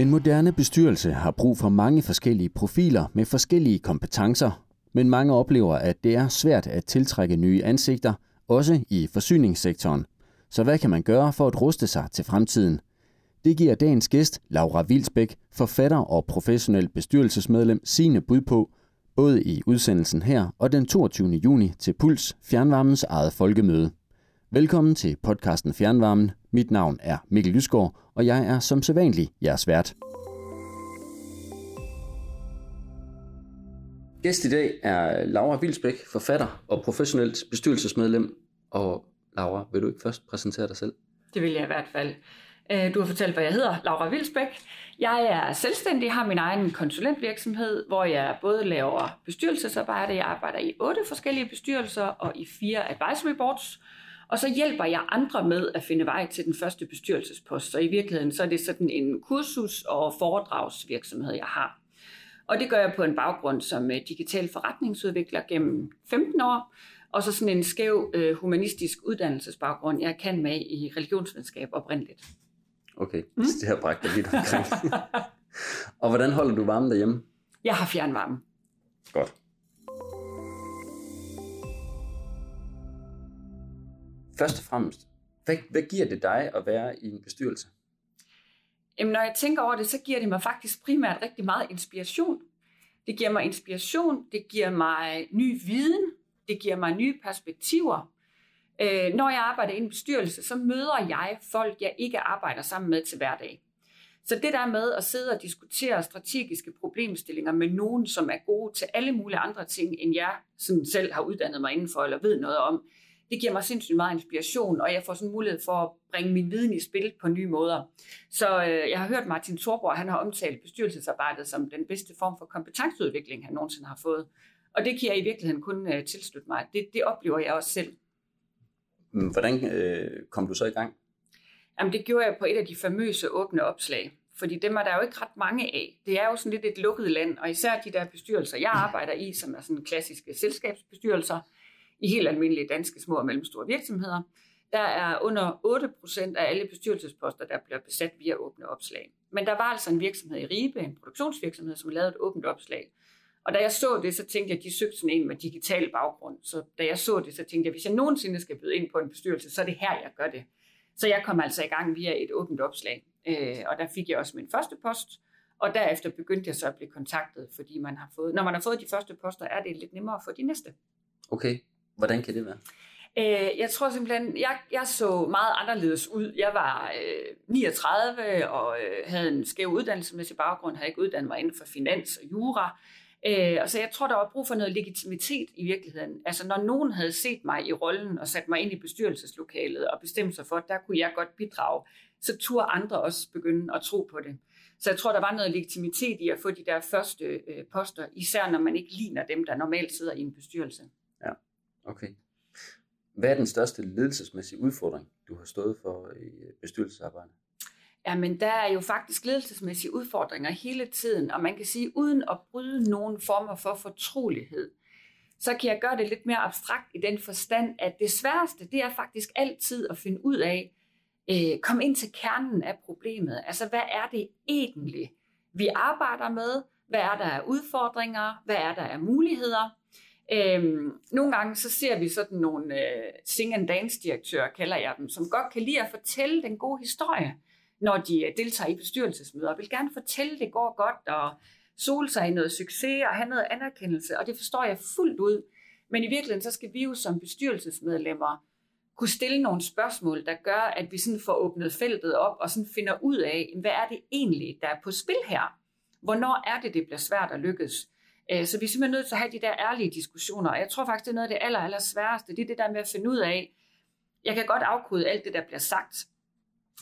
En moderne bestyrelse har brug for mange forskellige profiler med forskellige kompetencer, men mange oplever, at det er svært at tiltrække nye ansigter, også i forsyningssektoren. Så hvad kan man gøre for at ruste sig til fremtiden? Det giver dagens gæst, Laura Vilsbæk, forfatter og professionel bestyrelsesmedlem, sine bud på, både i udsendelsen her og den 22. juni til Puls, Fjernvarmens eget folkemøde. Velkommen til podcasten Fjernvarmen. Mit navn er Mikkel Lysgaard, og jeg er som sædvanlig jeres vært. Gæst i dag er Laura Vilsbæk, forfatter og professionelt bestyrelsesmedlem. Og Laura, vil du ikke først præsentere dig selv? Det vil jeg i hvert fald. Øh, du har fortalt, hvad jeg hedder, Laura Vilsbæk. Jeg er selvstændig, har min egen konsulentvirksomhed, hvor jeg både laver bestyrelsesarbejde. Jeg arbejder i otte forskellige bestyrelser og i fire advisory boards. Og så hjælper jeg andre med at finde vej til den første bestyrelsespost. Så i virkeligheden så er det sådan en kursus- og foredragsvirksomhed, jeg har. Og det gør jeg på en baggrund som øh, digital forretningsudvikler gennem 15 år, og så sådan en skæv øh, humanistisk uddannelsesbaggrund, jeg kan med i religionsvidenskab oprindeligt. Okay, mm. det har bragt dig lidt omkring. og hvordan holder du varmen derhjemme? Jeg har fjernvarme. Godt. Først og fremmest, hvad, hvad giver det dig at være i en bestyrelse? Jamen, når jeg tænker over det, så giver det mig faktisk primært rigtig meget inspiration. Det giver mig inspiration, det giver mig ny viden, det giver mig nye perspektiver. Øh, når jeg arbejder i en bestyrelse, så møder jeg folk, jeg ikke arbejder sammen med til hverdag. Så det der med at sidde og diskutere strategiske problemstillinger med nogen, som er gode til alle mulige andre ting, end jeg sådan selv har uddannet mig indenfor eller ved noget om, det giver mig sindssygt meget inspiration, og jeg får sådan mulighed for at bringe min viden i spil på nye måder. Så øh, jeg har hørt Martin Thorborg, han har omtalt bestyrelsesarbejdet som den bedste form for kompetenceudvikling, han nogensinde har fået. Og det kan jeg i virkeligheden kun øh, tilslutte mig. Det, det oplever jeg også selv. Hvordan øh, kom du så i gang? Jamen, det gjorde jeg på et af de famøse åbne opslag. Fordi dem er der jo ikke ret mange af. Det er jo sådan lidt et lukket land, og især de der bestyrelser, jeg arbejder i, som er sådan klassiske selskabsbestyrelser, i helt almindelige danske små og mellemstore virksomheder, der er under 8% af alle bestyrelsesposter, der bliver besat via åbne opslag. Men der var altså en virksomhed i Ribe, en produktionsvirksomhed, som lavede et åbent opslag. Og da jeg så det, så tænkte jeg, at de søgte sådan en med digital baggrund. Så da jeg så det, så tænkte jeg, at hvis jeg nogensinde skal byde ind på en bestyrelse, så er det her, jeg gør det. Så jeg kom altså i gang via et åbent opslag. Øh, og der fik jeg også min første post. Og derefter begyndte jeg så at blive kontaktet, fordi man har fået, når man har fået de første poster, er det lidt nemmere at få de næste. Okay. Hvordan kan det være? Øh, jeg tror simpelthen, jeg, jeg så meget anderledes ud. Jeg var øh, 39 og øh, havde en skæv uddannelsesmæssig baggrund, havde ikke uddannet mig inden for finans og jura. Øh, og så jeg tror, der var brug for noget legitimitet i virkeligheden. Altså når nogen havde set mig i rollen og sat mig ind i bestyrelseslokalet og bestemt sig for, at der kunne jeg godt bidrage, så turde andre også begynde at tro på det. Så jeg tror, der var noget legitimitet i at få de der første øh, poster, især når man ikke ligner dem, der normalt sidder i en bestyrelse. Okay. Hvad er den største ledelsesmæssige udfordring, du har stået for i bestyrelsesarbejdet? Jamen, der er jo faktisk ledelsesmæssige udfordringer hele tiden, og man kan sige, uden at bryde nogen former for fortrolighed, så kan jeg gøre det lidt mere abstrakt i den forstand, at det sværeste, det er faktisk altid at finde ud af, øh, komme ind til kernen af problemet. Altså, hvad er det egentlig, vi arbejder med? Hvad er der af udfordringer? Hvad er der af muligheder? Øhm, nogle gange så ser vi sådan nogle øh, sing and dance direktører, kalder jeg dem, som godt kan lide at fortælle den gode historie, når de øh, deltager i bestyrelsesmøder, og vil gerne fortælle, at det går godt, og sole sig i noget succes og have noget anerkendelse, og det forstår jeg fuldt ud. Men i virkeligheden, så skal vi jo som bestyrelsesmedlemmer kunne stille nogle spørgsmål, der gør, at vi sådan får åbnet feltet op og sådan finder ud af, hvad er det egentlig, der er på spil her? Hvornår er det, det bliver svært at lykkes? Øh, så vi er simpelthen nødt til at have de der ærlige diskussioner. Og jeg tror faktisk, det er noget af det aller, aller sværeste. Det er det der med at finde ud af, jeg kan godt afkode alt det, der bliver sagt.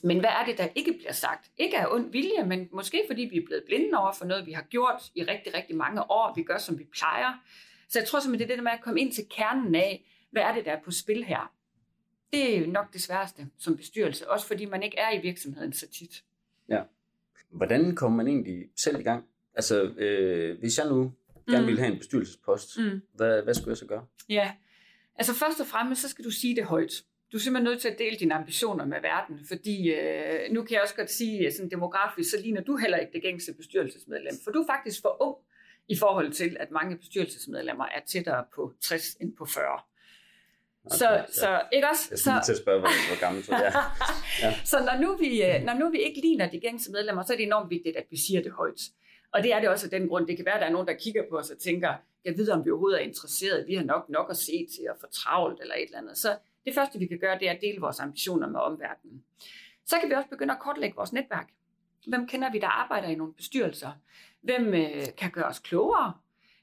Men hvad er det, der ikke bliver sagt? Ikke af ond vilje, men måske fordi vi er blevet blinde over for noget, vi har gjort i rigtig, rigtig mange år. Vi gør, som vi plejer. Så jeg tror simpelthen, det er det der med at komme ind til kernen af, hvad er det, der er på spil her? Det er nok det sværeste som bestyrelse, også fordi man ikke er i virksomheden så tit. Ja. Hvordan kommer man egentlig selv i gang? Altså, øh, hvis jeg nu gerne vil have en bestyrelsespost, mm. hvad, hvad skulle jeg så gøre? Ja, altså først og fremmest, så skal du sige det højt. Du er simpelthen nødt til at dele dine ambitioner med verden, fordi øh, nu kan jeg også godt sige, at sådan demografisk, så ligner du heller ikke det gængse bestyrelsesmedlem, for du er faktisk for ung i forhold til, at mange bestyrelsesmedlemmer er tættere på 60 end på 40. Okay, så, ja. så ikke også? Jeg skal lige til at spørge, hvor, hvor gammel du er. Ja. så når nu, vi, øh, når nu vi ikke ligner de gængse medlemmer, så er det enormt vigtigt, at vi siger det højt. Og det er det også af den grund. Det kan være, at der er nogen, der kigger på os og tænker, jeg ved, om vi overhovedet er interesseret. Vi har nok nok at se til at få travlt eller et eller andet. Så det første, vi kan gøre, det er at dele vores ambitioner med omverdenen. Så kan vi også begynde at kortlægge vores netværk. Hvem kender vi, der arbejder i nogle bestyrelser? Hvem øh, kan gøre os klogere?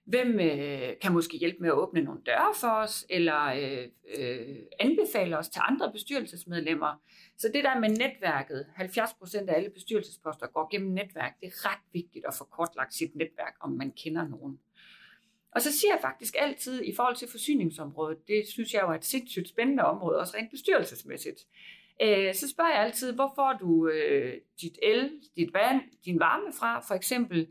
Hvem øh, kan måske hjælpe med at åbne nogle døre for os, eller øh, øh, anbefale os til andre bestyrelsesmedlemmer? Så det der med netværket, 70 procent af alle bestyrelsesposter går gennem netværk, det er ret vigtigt at få kortlagt sit netværk, om man kender nogen. Og så siger jeg faktisk altid i forhold til forsyningsområdet, det synes jeg jo er et sindssygt spændende område, også rent bestyrelsesmæssigt. Øh, så spørger jeg altid, hvor får du øh, dit el, dit vand, din varme fra, for eksempel.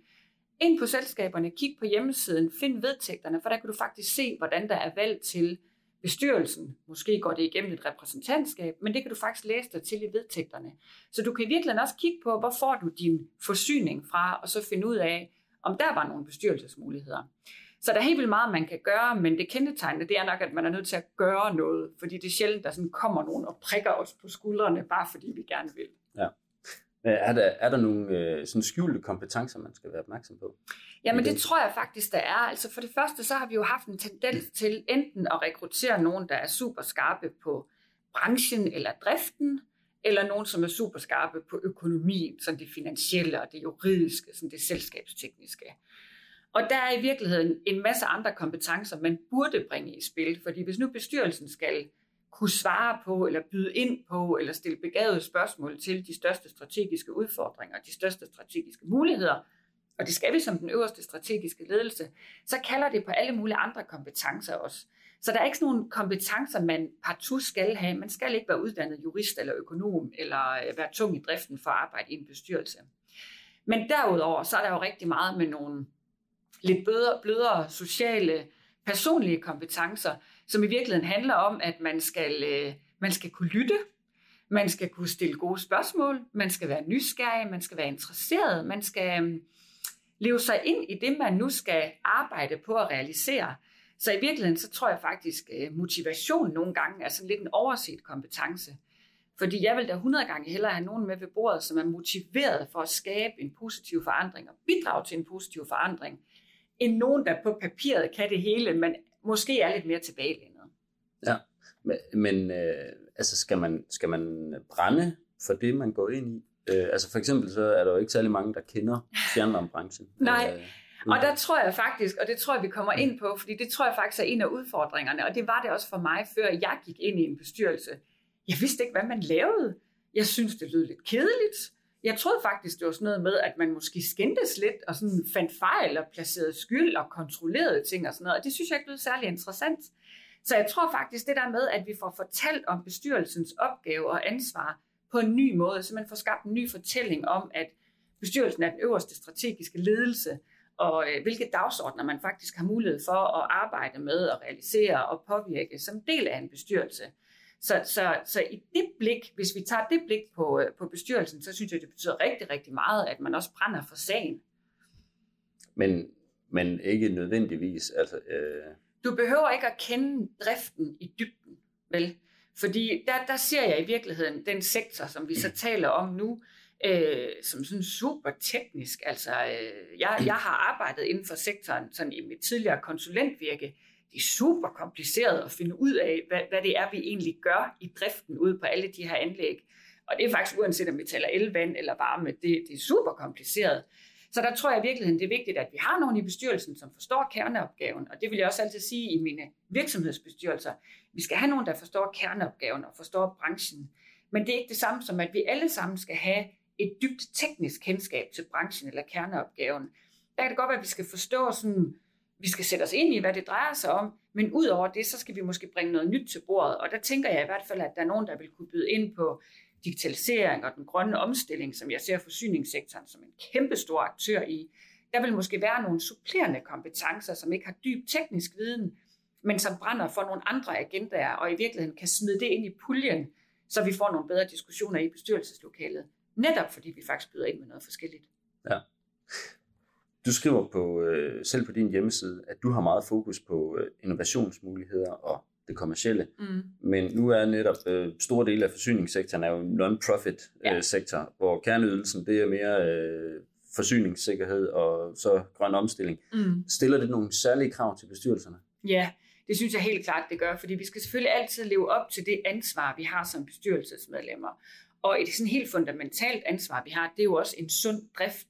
Ind på selskaberne, kig på hjemmesiden, find vedtægterne, for der kan du faktisk se, hvordan der er valg til bestyrelsen. Måske går det igennem et repræsentantskab, men det kan du faktisk læse dig til i vedtægterne. Så du kan virkelig også kigge på, hvor får du din forsyning fra, og så finde ud af, om der var nogle bestyrelsesmuligheder. Så der er helt vildt meget, man kan gøre, men det kendetegnende, det er nok, at man er nødt til at gøre noget, fordi det er sjældent, der sådan kommer nogen og prikker os på skuldrene, bare fordi vi gerne vil. Ja. Er der, er der nogle øh, sådan skjulte kompetencer, man skal være opmærksom på? Jamen det tror jeg faktisk, der er. Altså for det første, så har vi jo haft en tendens til enten at rekruttere nogen, der er super skarpe på branchen eller driften, eller nogen, som er super skarpe på økonomien, sådan det finansielle og det juridiske, sådan det selskabstekniske. Og der er i virkeligheden en masse andre kompetencer, man burde bringe i spil, fordi hvis nu bestyrelsen skal kunne svare på, eller byde ind på, eller stille begavede spørgsmål til de største strategiske udfordringer, de største strategiske muligheder, og det skal vi som den øverste strategiske ledelse, så kalder det på alle mulige andre kompetencer også. Så der er ikke sådan nogle kompetencer, man partout skal have. Man skal ikke være uddannet jurist eller økonom, eller øh, være tung i driften for at arbejde i en bestyrelse. Men derudover, så er der jo rigtig meget med nogle lidt blødere, blødere sociale, personlige kompetencer, som i virkeligheden handler om, at man skal, øh, man skal kunne lytte, man skal kunne stille gode spørgsmål, man skal være nysgerrig, man skal være interesseret, man skal øh, leve sig ind i det, man nu skal arbejde på at realisere. Så i virkeligheden, så tror jeg faktisk, at øh, motivation nogle gange er sådan lidt en overset kompetence. Fordi jeg vil da 100 gange hellere have nogen med ved bordet, som er motiveret for at skabe en positiv forandring og bidrage til en positiv forandring, end nogen, der på papiret kan det hele, men måske er lidt mere tilbagelænet. Ja, men, men øh, altså skal man, skal man brænde for det, man går ind i? Øh, altså for eksempel så er der jo ikke særlig mange, der kender fjernvarmebranchen. Nej, øh, og der tror jeg faktisk, og det tror jeg, vi kommer ind på, fordi det tror jeg faktisk er en af udfordringerne, og det var det også for mig, før jeg gik ind i en bestyrelse. Jeg vidste ikke, hvad man lavede. Jeg synes, det lød lidt kedeligt. Jeg troede faktisk, det var sådan noget med, at man måske skændtes lidt og sådan fandt fejl og placerede skyld og kontrollerede ting og sådan noget. Og det synes jeg ikke lød særlig interessant. Så jeg tror faktisk det der med, at vi får fortalt om bestyrelsens opgave og ansvar på en ny måde, så man får skabt en ny fortælling om, at bestyrelsen er den øverste strategiske ledelse, og øh, hvilke dagsordner man faktisk har mulighed for at arbejde med og realisere og påvirke som del af en bestyrelse. Så, så, så i det blik, hvis vi tager det blik på, øh, på bestyrelsen, så synes jeg, det betyder rigtig, rigtig meget, at man også brænder for sagen. Men, men ikke nødvendigvis. Altså, øh... Du behøver ikke at kende driften i dybden, vel? Fordi der, der ser jeg i virkeligheden den sektor, som vi så taler om nu, øh, som sådan super teknisk. Altså, øh, jeg, jeg har arbejdet inden for sektoren sådan i mit tidligere konsulentvirke, det er super kompliceret at finde ud af, hvad, hvad det er, vi egentlig gør i driften ude på alle de her anlæg. Og det er faktisk uanset om vi taler elvand eller varme, det, det er super kompliceret. Så der tror jeg i virkeligheden, det er vigtigt, at vi har nogen i bestyrelsen, som forstår kerneopgaven. Og det vil jeg også altid sige i mine virksomhedsbestyrelser. Vi skal have nogen, der forstår kerneopgaven og forstår branchen. Men det er ikke det samme som, at vi alle sammen skal have et dybt teknisk kendskab til branchen eller kerneopgaven. Der kan det godt være, at vi skal forstå sådan vi skal sætte os ind i, hvad det drejer sig om, men ud over det, så skal vi måske bringe noget nyt til bordet, og der tænker jeg i hvert fald, at der er nogen, der vil kunne byde ind på digitalisering og den grønne omstilling, som jeg ser forsyningssektoren som en kæmpe stor aktør i. Der vil måske være nogle supplerende kompetencer, som ikke har dyb teknisk viden, men som brænder for nogle andre agendaer, og i virkeligheden kan smide det ind i puljen, så vi får nogle bedre diskussioner i bestyrelseslokalet. Netop fordi vi faktisk byder ind med noget forskelligt. Ja. Du skriver på, øh, selv på din hjemmeside, at du har meget fokus på øh, innovationsmuligheder og det kommercielle. Mm. Men nu er netop øh, store dele af forsyningssektoren er jo non-profit ja. øh, sektor, hvor kerneydelsen det er mere øh, forsyningssikkerhed og så grøn omstilling. Mm. Stiller det nogle særlige krav til bestyrelserne? Ja, det synes jeg helt klart, det gør, fordi vi skal selvfølgelig altid leve op til det ansvar, vi har som bestyrelsesmedlemmer. Og et sådan helt fundamentalt ansvar, vi har, det er jo også en sund drift.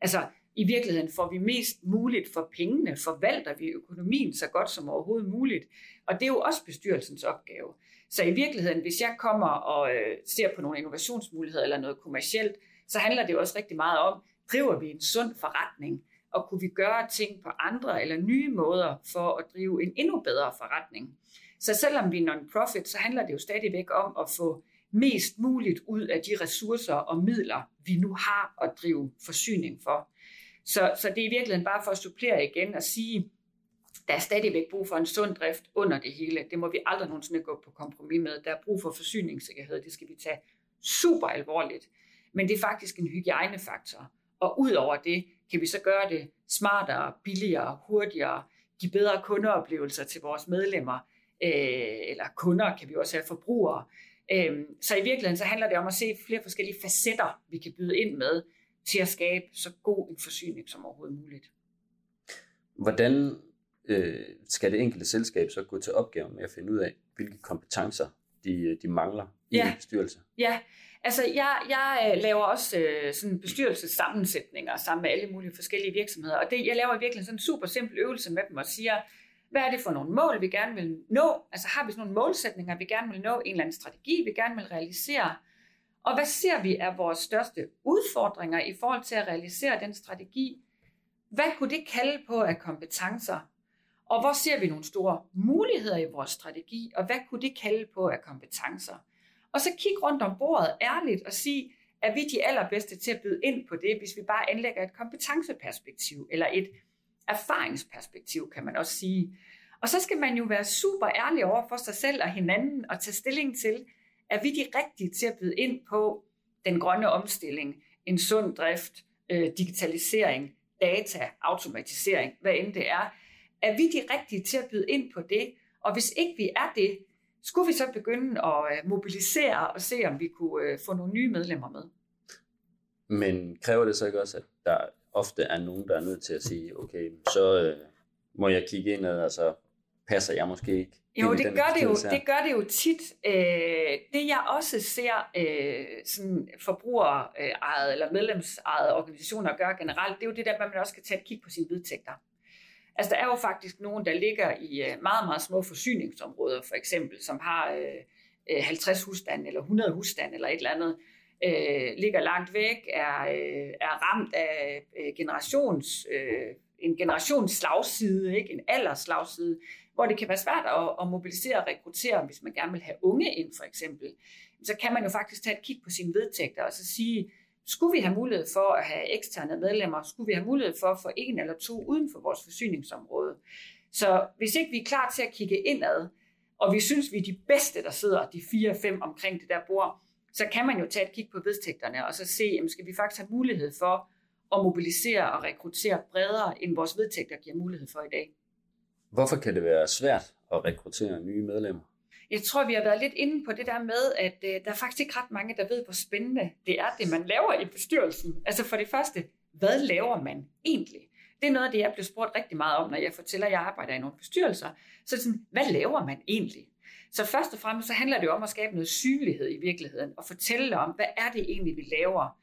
Altså, i virkeligheden får vi mest muligt for pengene, forvalter vi økonomien så godt som overhovedet muligt. Og det er jo også bestyrelsens opgave. Så i virkeligheden, hvis jeg kommer og øh, ser på nogle innovationsmuligheder eller noget kommercielt, så handler det jo også rigtig meget om, driver vi en sund forretning, og kunne vi gøre ting på andre eller nye måder for at drive en endnu bedre forretning. Så selvom vi er non-profit, så handler det jo stadigvæk om at få mest muligt ud af de ressourcer og midler, vi nu har at drive forsyning for. Så, så det er i virkeligheden bare for at supplere igen og sige, der er stadigvæk brug for en sund drift under det hele. Det må vi aldrig nogensinde gå på kompromis med. Der er brug for forsyningssikkerhed. Det skal vi tage super alvorligt. Men det er faktisk en hygiejnefaktor. Og ud over det, kan vi så gøre det smartere, billigere, hurtigere, give bedre kundeoplevelser til vores medlemmer, øh, eller kunder kan vi også have forbrugere. Øh, så i virkeligheden så handler det om at se flere forskellige facetter, vi kan byde ind med, til at skabe så god en forsyning som overhovedet muligt. Hvordan øh, skal det enkelte selskab så gå til opgaven med at finde ud af, hvilke kompetencer de, de mangler i ja. en bestyrelse? Ja, altså jeg, jeg øh, laver også øh, sådan bestyrelsessammensætninger sammen med alle mulige forskellige virksomheder, og det, jeg laver virkelig sådan en super simpel øvelse med dem og siger, hvad er det for nogle mål, vi gerne vil nå? Altså har vi sådan nogle målsætninger, vi gerne vil nå, en eller anden strategi, vi gerne vil realisere, og hvad ser vi er vores største udfordringer i forhold til at realisere den strategi? Hvad kunne det kalde på af kompetencer? Og hvor ser vi nogle store muligheder i vores strategi, og hvad kunne det kalde på af kompetencer? Og så kig rundt om bordet ærligt og sige, er vi de allerbedste til at byde ind på det, hvis vi bare anlægger et kompetenceperspektiv, eller et erfaringsperspektiv, kan man også sige. Og så skal man jo være super ærlig over for sig selv og hinanden og tage stilling til, er vi de rigtige til at byde ind på den grønne omstilling, en sund drift, øh, digitalisering, data, automatisering, hvad end det er. Er vi de rigtige til at byde ind på det? Og hvis ikke vi er det, skulle vi så begynde at øh, mobilisere og se, om vi kunne øh, få nogle nye medlemmer med? Men kræver det så ikke også, at der ofte er nogen, der er nødt til at sige, okay, så øh, må jeg kigge ind, og så passer jeg måske ikke jo, det gør det jo, det gør det jo tit. Øh, det jeg også ser øh, sådan forbrugerejede eller medlemsejede organisationer gøre generelt, det er jo det der, at man også skal tage et kig på sine vedtægter. Altså der er jo faktisk nogen, der ligger i øh, meget, meget små forsyningsområder, for eksempel, som har øh, 50 øh, husstande eller 100 husstande eller et eller andet, øh, ligger langt væk, er, øh, er ramt af øh, generations, øh, en generationsslagside, ikke? en aldersslagside, hvor det kan være svært at, at mobilisere og rekruttere, hvis man gerne vil have unge ind for eksempel, så kan man jo faktisk tage et kig på sine vedtægter og så sige, skulle vi have mulighed for at have eksterne medlemmer, skulle vi have mulighed for at få en eller to uden for vores forsyningsområde. Så hvis ikke vi er klar til at kigge indad, og vi synes, vi er de bedste, der sidder, de fire-fem omkring det der bord, så kan man jo tage et kig på vedtægterne og så se, jamen skal vi faktisk have mulighed for at mobilisere og rekruttere bredere, end vores vedtægter giver mulighed for i dag. Hvorfor kan det være svært at rekruttere nye medlemmer? Jeg tror, vi har været lidt inde på det der med, at øh, der er faktisk ikke ret mange, der ved, hvor spændende det er, det man laver i bestyrelsen. Altså for det første, hvad laver man egentlig? Det er noget af det, jeg bliver spurgt rigtig meget om, når jeg fortæller, at jeg arbejder i nogle bestyrelser. Så sådan, hvad laver man egentlig? Så først og fremmest så handler det jo om at skabe noget synlighed i virkeligheden, og fortælle om, hvad er det egentlig, vi laver.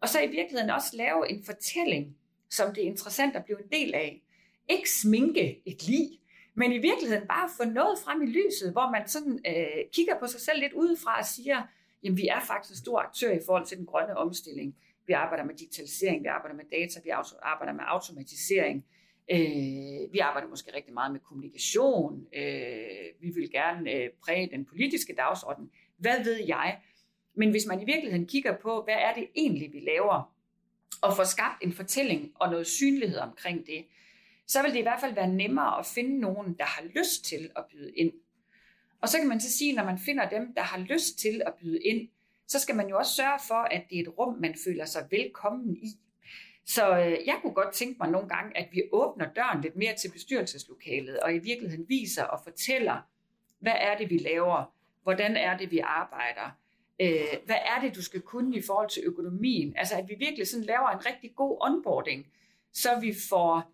Og så i virkeligheden også lave en fortælling, som det er interessant at blive en del af ikke sminke et lig, men i virkeligheden bare få noget frem i lyset, hvor man sådan øh, kigger på sig selv lidt udefra og siger, jamen vi er faktisk en stor aktør i forhold til den grønne omstilling. Vi arbejder med digitalisering, vi arbejder med data, vi arbejder med automatisering, øh, vi arbejder måske rigtig meget med kommunikation, øh, vi vil gerne øh, præge den politiske dagsorden. Hvad ved jeg? Men hvis man i virkeligheden kigger på, hvad er det egentlig, vi laver, og får skabt en fortælling og noget synlighed omkring det, så vil det i hvert fald være nemmere at finde nogen, der har lyst til at byde ind. Og så kan man så sige, når man finder dem, der har lyst til at byde ind, så skal man jo også sørge for, at det er et rum, man føler sig velkommen i. Så øh, jeg kunne godt tænke mig nogle gange, at vi åbner døren lidt mere til bestyrelseslokalet, og i virkeligheden viser og fortæller, hvad er det, vi laver? Hvordan er det, vi arbejder? Øh, hvad er det, du skal kunne i forhold til økonomien? Altså, at vi virkelig sådan laver en rigtig god onboarding, så vi får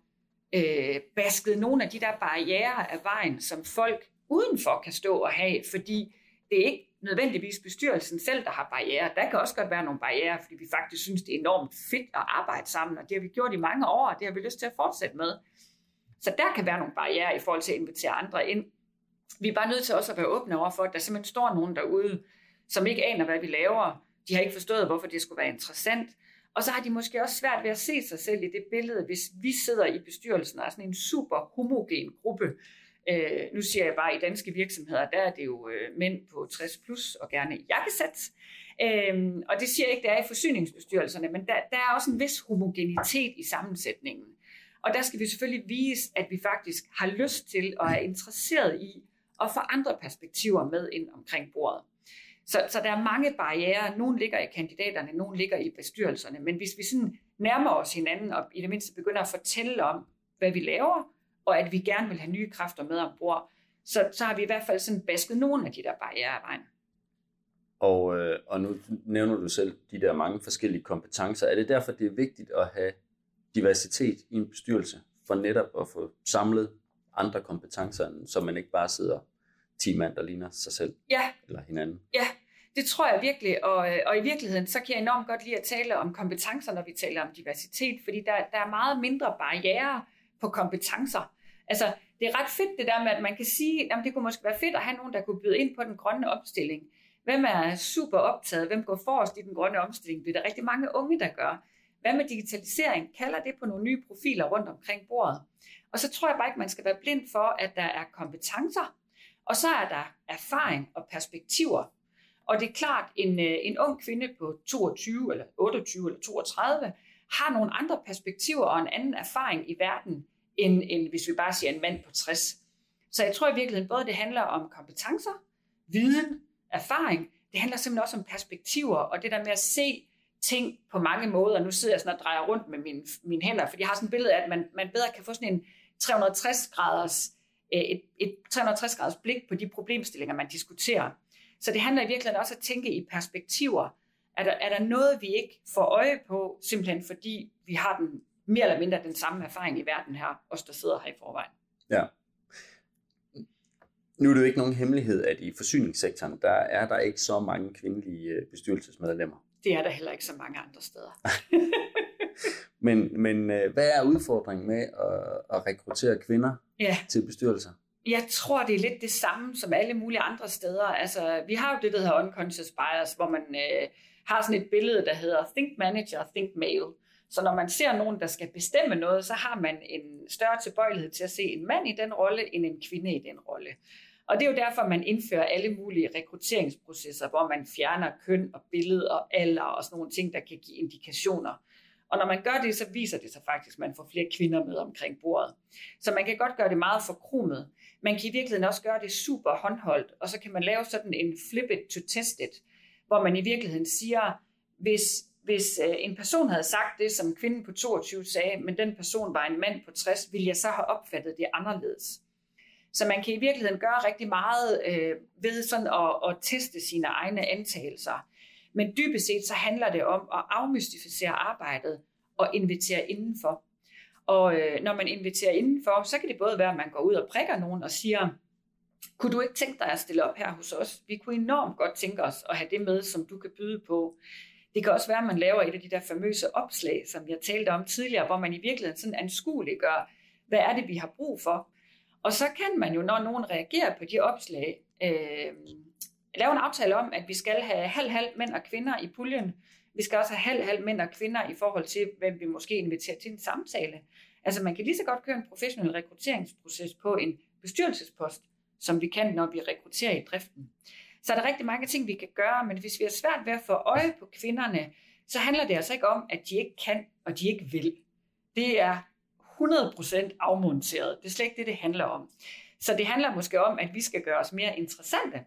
øh, basket nogle af de der barriere af vejen, som folk udenfor kan stå og have, fordi det er ikke nødvendigvis bestyrelsen selv, der har barriere. Der kan også godt være nogle barriere, fordi vi faktisk synes, det er enormt fedt at arbejde sammen, og det har vi gjort i mange år, og det har vi lyst til at fortsætte med. Så der kan være nogle barriere i forhold til at invitere andre ind. Vi er bare nødt til også at være åbne over for, at der simpelthen står nogen derude, som ikke aner, hvad vi laver. De har ikke forstået, hvorfor det skulle være interessant. Og så har de måske også svært ved at se sig selv i det billede, hvis vi sidder i bestyrelsen og er sådan en super homogen gruppe, Øh, nu siger jeg bare, at i danske virksomheder, der er det jo øh, mænd på 60 plus og gerne jakkesæt. Øh, og det siger jeg ikke, det er i forsyningsbestyrelserne, men der, der er også en vis homogenitet i sammensætningen. Og der skal vi selvfølgelig vise, at vi faktisk har lyst til og er interesseret i at få andre perspektiver med ind omkring bordet. Så, så der er mange barriere. Nogle ligger i kandidaterne, nogle ligger i bestyrelserne. Men hvis vi sådan nærmer os hinanden og i det mindste begynder at fortælle om, hvad vi laver, og at vi gerne vil have nye kræfter med ombord, så, så har vi i hvert fald sådan basket nogle af de der barriere af vejen. Og, øh, og nu nævner du selv de der mange forskellige kompetencer. Er det derfor, det er vigtigt at have diversitet i en bestyrelse, for netop at få samlet andre kompetencer, så man ikke bare sidder 10 mand, der ligner sig selv ja. eller hinanden? Ja, det tror jeg virkelig, og, øh, og i virkeligheden, så kan jeg enormt godt lide at tale om kompetencer, når vi taler om diversitet, fordi der, der er meget mindre barriere på kompetencer. Altså, det er ret fedt det der med, at man kan sige, at det kunne måske være fedt at have nogen, der kunne byde ind på den grønne omstilling. Hvem er super optaget? Hvem går forrest i den grønne omstilling? Det er der rigtig mange unge, der gør. Hvad med digitalisering? Kalder det på nogle nye profiler rundt omkring bordet? Og så tror jeg bare ikke, man skal være blind for, at der er kompetencer, og så er der erfaring og perspektiver. Og det er klart, en, øh, en ung kvinde på 22 eller 28 eller 32 har nogle andre perspektiver og en anden erfaring i verden, end, end hvis vi bare siger en mand på 60. Så jeg tror i virkeligheden både, det handler om kompetencer, viden, erfaring. Det handler simpelthen også om perspektiver, og det der med at se ting på mange måder. Nu sidder jeg sådan og drejer rundt med mine, mine hænder, fordi jeg har sådan et billede af, at man, man bedre kan få sådan en 360 graders, øh, et, et 360 graders blik på de problemstillinger, man diskuterer. Så det handler i virkeligheden også at tænke i perspektiver. Er der, er der noget, vi ikke får øje på, simpelthen fordi vi har den mere eller mindre den samme erfaring i verden her, os der sidder her i forvejen. Ja. Nu er det jo ikke nogen hemmelighed, at i forsyningssektoren, der er der ikke så mange kvindelige øh, bestyrelsesmedlemmer. Det er der heller ikke så mange andre steder. men men øh, hvad er udfordringen med at, at rekruttere kvinder ja. til bestyrelser? Jeg tror, det er lidt det samme som alle mulige andre steder. Altså, vi har jo det, der hedder unconscious bias, hvor man øh, har sådan et billede, der hedder think manager, think male. Så når man ser nogen, der skal bestemme noget, så har man en større tilbøjelighed til at se en mand i den rolle, end en kvinde i den rolle. Og det er jo derfor, man indfører alle mulige rekrutteringsprocesser, hvor man fjerner køn og billede og alder og sådan nogle ting, der kan give indikationer. Og når man gør det, så viser det sig faktisk, at man får flere kvinder med omkring bordet. Så man kan godt gøre det meget forkromet. Man kan i virkeligheden også gøre det super håndholdt, og så kan man lave sådan en flip it to test it, hvor man i virkeligheden siger, hvis hvis øh, en person havde sagt det, som kvinden på 22 sagde, men den person var en mand på 60, ville jeg så have opfattet det anderledes. Så man kan i virkeligheden gøre rigtig meget øh, ved sådan at, at teste sine egne antagelser. Men dybest set så handler det om at afmystificere arbejdet og invitere indenfor. Og øh, når man inviterer indenfor, så kan det både være, at man går ud og prikker nogen og siger, kunne du ikke tænke dig at stille op her hos os? Vi kunne enormt godt tænke os at have det med, som du kan byde på. Det kan også være, at man laver et af de der famøse opslag, som jeg talte om tidligere, hvor man i virkeligheden sådan anskueligt gør, hvad er det, vi har brug for. Og så kan man jo, når nogen reagerer på de opslag, øh, lave en aftale om, at vi skal have halv-halv mænd og kvinder i puljen. Vi skal også have halv-halv mænd og kvinder i forhold til, hvem vi måske inviterer til en samtale. Altså man kan lige så godt køre en professionel rekrutteringsproces på en bestyrelsespost, som vi kan, når vi rekrutterer i driften. Så er der rigtig mange ting, vi kan gøre, men hvis vi har svært ved at få øje på kvinderne, så handler det altså ikke om, at de ikke kan, og de ikke vil. Det er 100% afmonteret. Det er slet ikke det, det handler om. Så det handler måske om, at vi skal gøre os mere interessante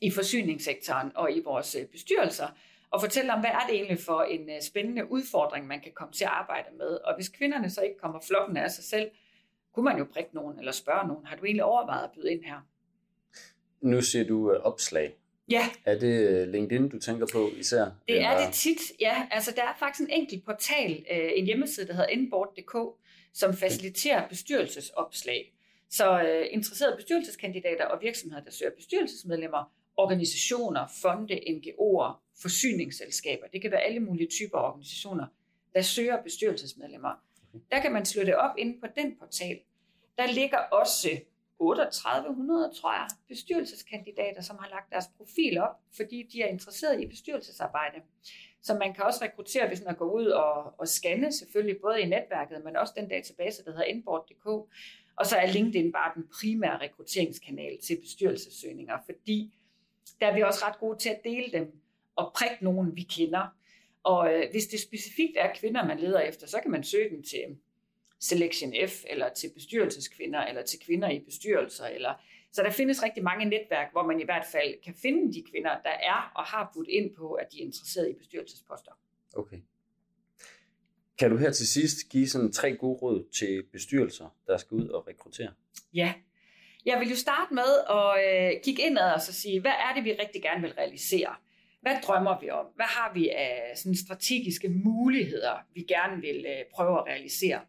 i forsyningssektoren og i vores øh, bestyrelser, og fortælle om, hvad er det egentlig for en øh, spændende udfordring, man kan komme til at arbejde med. Og hvis kvinderne så ikke kommer flokken af sig selv, kunne man jo prikke nogen eller spørge nogen, har du egentlig overvejet at byde ind her? Nu ser du uh, opslag. Ja. Er det LinkedIn, du tænker på især? Det er det tit, ja. Altså, der er faktisk en enkelt portal, en hjemmeside, der hedder inboard.dk, som faciliterer bestyrelsesopslag. Så interesserede bestyrelseskandidater og virksomheder, der søger bestyrelsesmedlemmer, organisationer, fonde, NGO'er, forsyningsselskaber, det kan være alle mulige typer organisationer, der søger bestyrelsesmedlemmer. Der kan man slå det op inde på den portal. Der ligger også 3800, tror jeg, bestyrelseskandidater, som har lagt deres profil op, fordi de er interesseret i bestyrelsesarbejde. Så man kan også rekruttere hvis man går ud og, og scanne, selvfølgelig både i netværket, men også den database, der hedder inboard.dk. Og så er LinkedIn bare den primære rekrutteringskanal til bestyrelsessøgninger, fordi der er vi også ret gode til at dele dem og prikke nogen, vi kender. Og øh, hvis det specifikt er kvinder, man leder efter, så kan man søge dem til Selection F, eller til bestyrelseskvinder, eller til kvinder i bestyrelser. Eller... Så der findes rigtig mange netværk, hvor man i hvert fald kan finde de kvinder, der er og har budt ind på, at de er interesseret i bestyrelsesposter. Okay. Kan du her til sidst give sådan tre gode råd til bestyrelser, der skal ud og rekruttere? Ja, jeg vil jo starte med at øh, kigge indad og så sige, hvad er det, vi rigtig gerne vil realisere? Hvad drømmer vi om? Hvad har vi af sådan strategiske muligheder, vi gerne vil øh, prøve at realisere?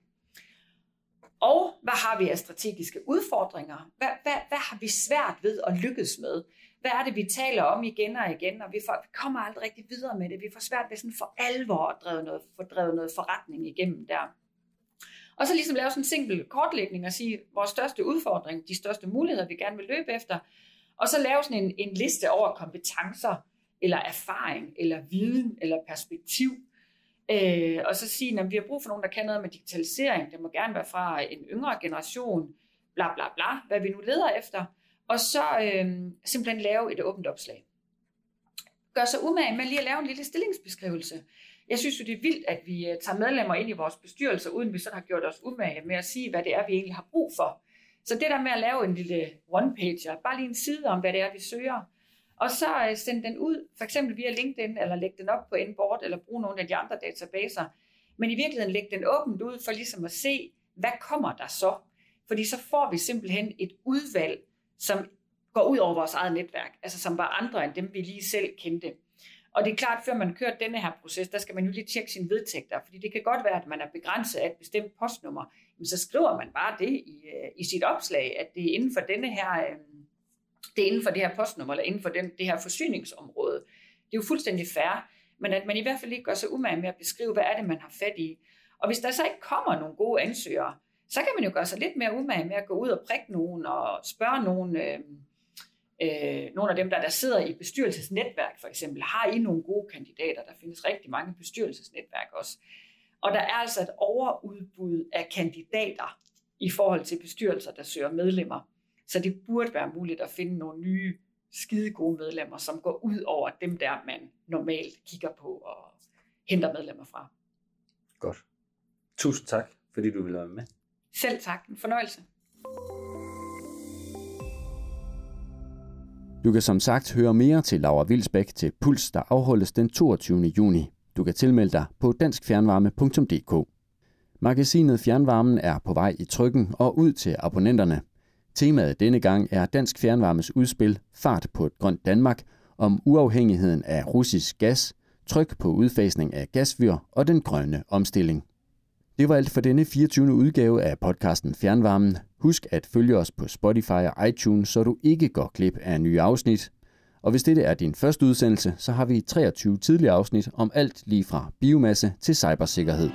Og hvad har vi af strategiske udfordringer? Hvad, hvad, hvad har vi svært ved at lykkes med? Hvad er det, vi taler om igen og igen, og vi, får, vi kommer aldrig rigtig videre med det. Vi får svært ved sådan for alvor at drive noget, for drevet noget forretning igennem der. Og så ligesom lave sådan en simpel kortlægning og sige, vores største udfordring, de største muligheder, vi gerne vil løbe efter. Og så lave sådan en, en liste over kompetencer, eller erfaring, eller viden, eller perspektiv. Øh, og så sige, at vi har brug for nogen, der kan noget med digitalisering. Det må gerne være fra en yngre generation, bla bla bla, hvad vi nu leder efter. Og så øh, simpelthen lave et åbent opslag. Gør sig umage med lige at lave en lille stillingsbeskrivelse. Jeg synes jo, det er vildt, at vi øh, tager medlemmer ind i vores bestyrelse, uden vi så har gjort os umage med at sige, hvad det er, vi egentlig har brug for. Så det der med at lave en lille one-pager, bare lige en side om, hvad det er, vi søger, og så øh, sende den ud, for eksempel via LinkedIn, eller lægge den op på Inboard, eller bruge nogle af de andre databaser. Men i virkeligheden lægge den åbent ud, for ligesom at se, hvad kommer der så? Fordi så får vi simpelthen et udvalg, som går ud over vores eget netværk, altså som var andre end dem, vi lige selv kendte. Og det er klart, før man kører denne her proces, der skal man jo lige tjekke sine vedtægter, fordi det kan godt være, at man er begrænset af et bestemt postnummer, men så skriver man bare det i, øh, i sit opslag, at det er inden for denne her, øh, det er inden for det her postnummer, eller inden for den, det her forsyningsområde. Det er jo fuldstændig fair, men at man i hvert fald ikke gør sig umage med at beskrive, hvad er det, man har fat i. Og hvis der så ikke kommer nogle gode ansøgere, så kan man jo gøre sig lidt mere umage med at gå ud og prikke nogen og spørge nogen, øh, øh, nogle af dem, der, der sidder i bestyrelsesnetværk for eksempel, har I nogle gode kandidater? Der findes rigtig mange bestyrelsesnetværk også. Og der er altså et overudbud af kandidater i forhold til bestyrelser, der søger medlemmer. Så det burde være muligt at finde nogle nye skide gode medlemmer, som går ud over dem der, man normalt kigger på og henter medlemmer fra. Godt. Tusind tak, fordi du ville være med. Selv tak. En fornøjelse. Du kan som sagt høre mere til Laura Vilsbæk til Puls, der afholdes den 22. juni. Du kan tilmelde dig på danskfjernvarme.dk. Magasinet Fjernvarmen er på vej i trykken og ud til abonnenterne. Temaet denne gang er Dansk Fjernvarmes udspil Fart på et grønt Danmark om uafhængigheden af russisk gas, tryk på udfasning af gasfyr og den grønne omstilling. Det var alt for denne 24. udgave af podcasten Fjernvarmen. Husk at følge os på Spotify og iTunes, så du ikke går glip af nye afsnit. Og hvis dette er din første udsendelse, så har vi 23 tidligere afsnit om alt lige fra biomasse til cybersikkerhed.